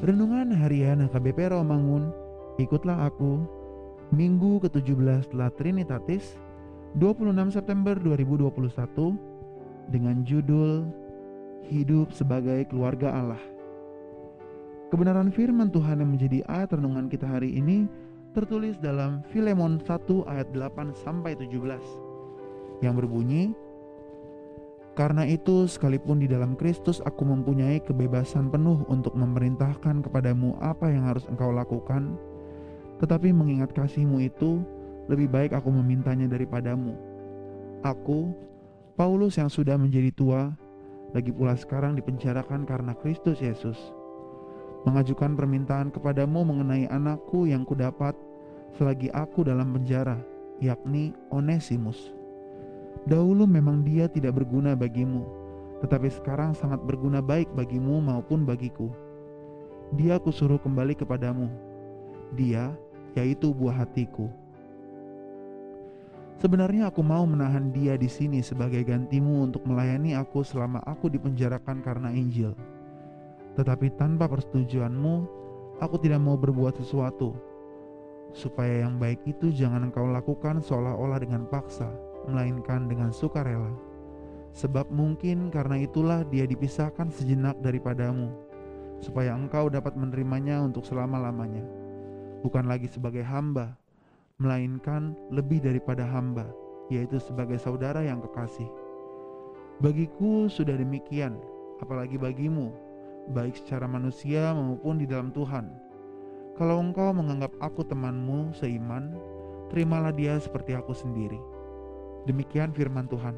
Renungan Harian HKBP Romangun, ikutlah aku, Minggu ke-17 setelah Trinitatis, 26 September 2021, dengan judul Hidup sebagai Keluarga Allah. Kebenaran firman Tuhan yang menjadi ayat renungan kita hari ini tertulis dalam Filemon 1 ayat 8 sampai 17 yang berbunyi karena itu, sekalipun di dalam Kristus aku mempunyai kebebasan penuh untuk memerintahkan kepadamu apa yang harus engkau lakukan, tetapi mengingat kasihmu itu, lebih baik aku memintanya daripadamu. Aku, Paulus yang sudah menjadi tua, lagi pula sekarang dipenjarakan karena Kristus Yesus, mengajukan permintaan kepadamu mengenai anakku yang kudapat selagi aku dalam penjara, yakni Onesimus. Dahulu memang dia tidak berguna bagimu, tetapi sekarang sangat berguna baik bagimu maupun bagiku. Dia kusuruh kembali kepadamu. Dia, yaitu buah hatiku. Sebenarnya aku mau menahan dia di sini sebagai gantimu untuk melayani aku selama aku dipenjarakan karena Injil. Tetapi tanpa persetujuanmu, aku tidak mau berbuat sesuatu. Supaya yang baik itu jangan engkau lakukan seolah-olah dengan paksa, melainkan dengan sukarela. Sebab mungkin karena itulah dia dipisahkan sejenak daripadamu, supaya engkau dapat menerimanya untuk selama-lamanya. Bukan lagi sebagai hamba, melainkan lebih daripada hamba, yaitu sebagai saudara yang kekasih. Bagiku sudah demikian, apalagi bagimu, baik secara manusia maupun di dalam Tuhan. Kalau engkau menganggap aku temanmu seiman, terimalah dia seperti aku sendiri. Demikian firman Tuhan.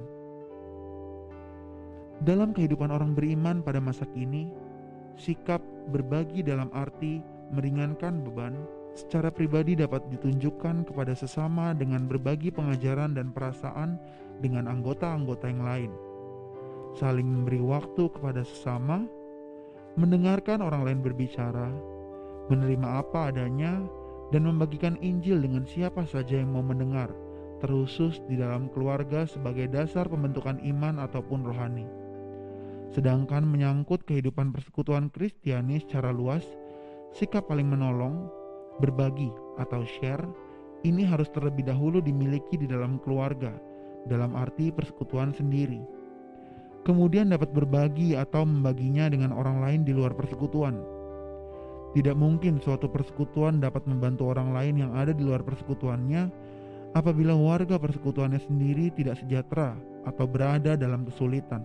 Dalam kehidupan orang beriman pada masa kini, sikap berbagi dalam arti meringankan beban secara pribadi dapat ditunjukkan kepada sesama dengan berbagi pengajaran dan perasaan dengan anggota-anggota yang lain. Saling memberi waktu kepada sesama, mendengarkan orang lain berbicara, menerima apa adanya, dan membagikan Injil dengan siapa saja yang mau mendengar, terusus di dalam keluarga sebagai dasar pembentukan iman ataupun rohani. Sedangkan menyangkut kehidupan persekutuan Kristiani secara luas, sikap paling menolong, berbagi atau share, ini harus terlebih dahulu dimiliki di dalam keluarga, dalam arti persekutuan sendiri. Kemudian dapat berbagi atau membaginya dengan orang lain di luar persekutuan. Tidak mungkin suatu persekutuan dapat membantu orang lain yang ada di luar persekutuannya apabila warga persekutuannya sendiri tidak sejahtera atau berada dalam kesulitan.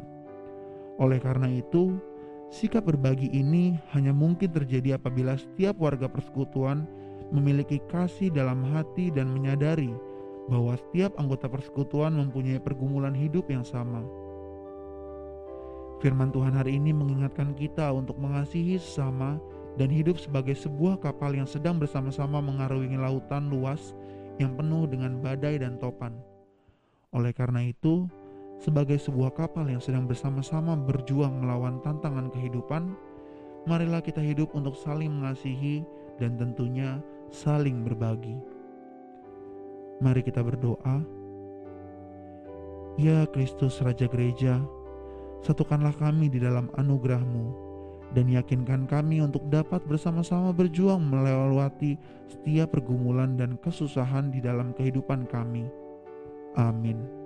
Oleh karena itu, sikap berbagi ini hanya mungkin terjadi apabila setiap warga persekutuan memiliki kasih dalam hati dan menyadari bahwa setiap anggota persekutuan mempunyai pergumulan hidup yang sama. Firman Tuhan hari ini mengingatkan kita untuk mengasihi sesama dan hidup sebagai sebuah kapal yang sedang bersama-sama mengarungi lautan luas yang penuh dengan badai dan topan. Oleh karena itu, sebagai sebuah kapal yang sedang bersama-sama berjuang melawan tantangan kehidupan, marilah kita hidup untuk saling mengasihi dan tentunya saling berbagi. Mari kita berdoa. Ya Kristus Raja Gereja, satukanlah kami di dalam anugerah-Mu dan yakinkan kami untuk dapat bersama-sama berjuang melewati setiap pergumulan dan kesusahan di dalam kehidupan kami. Amin.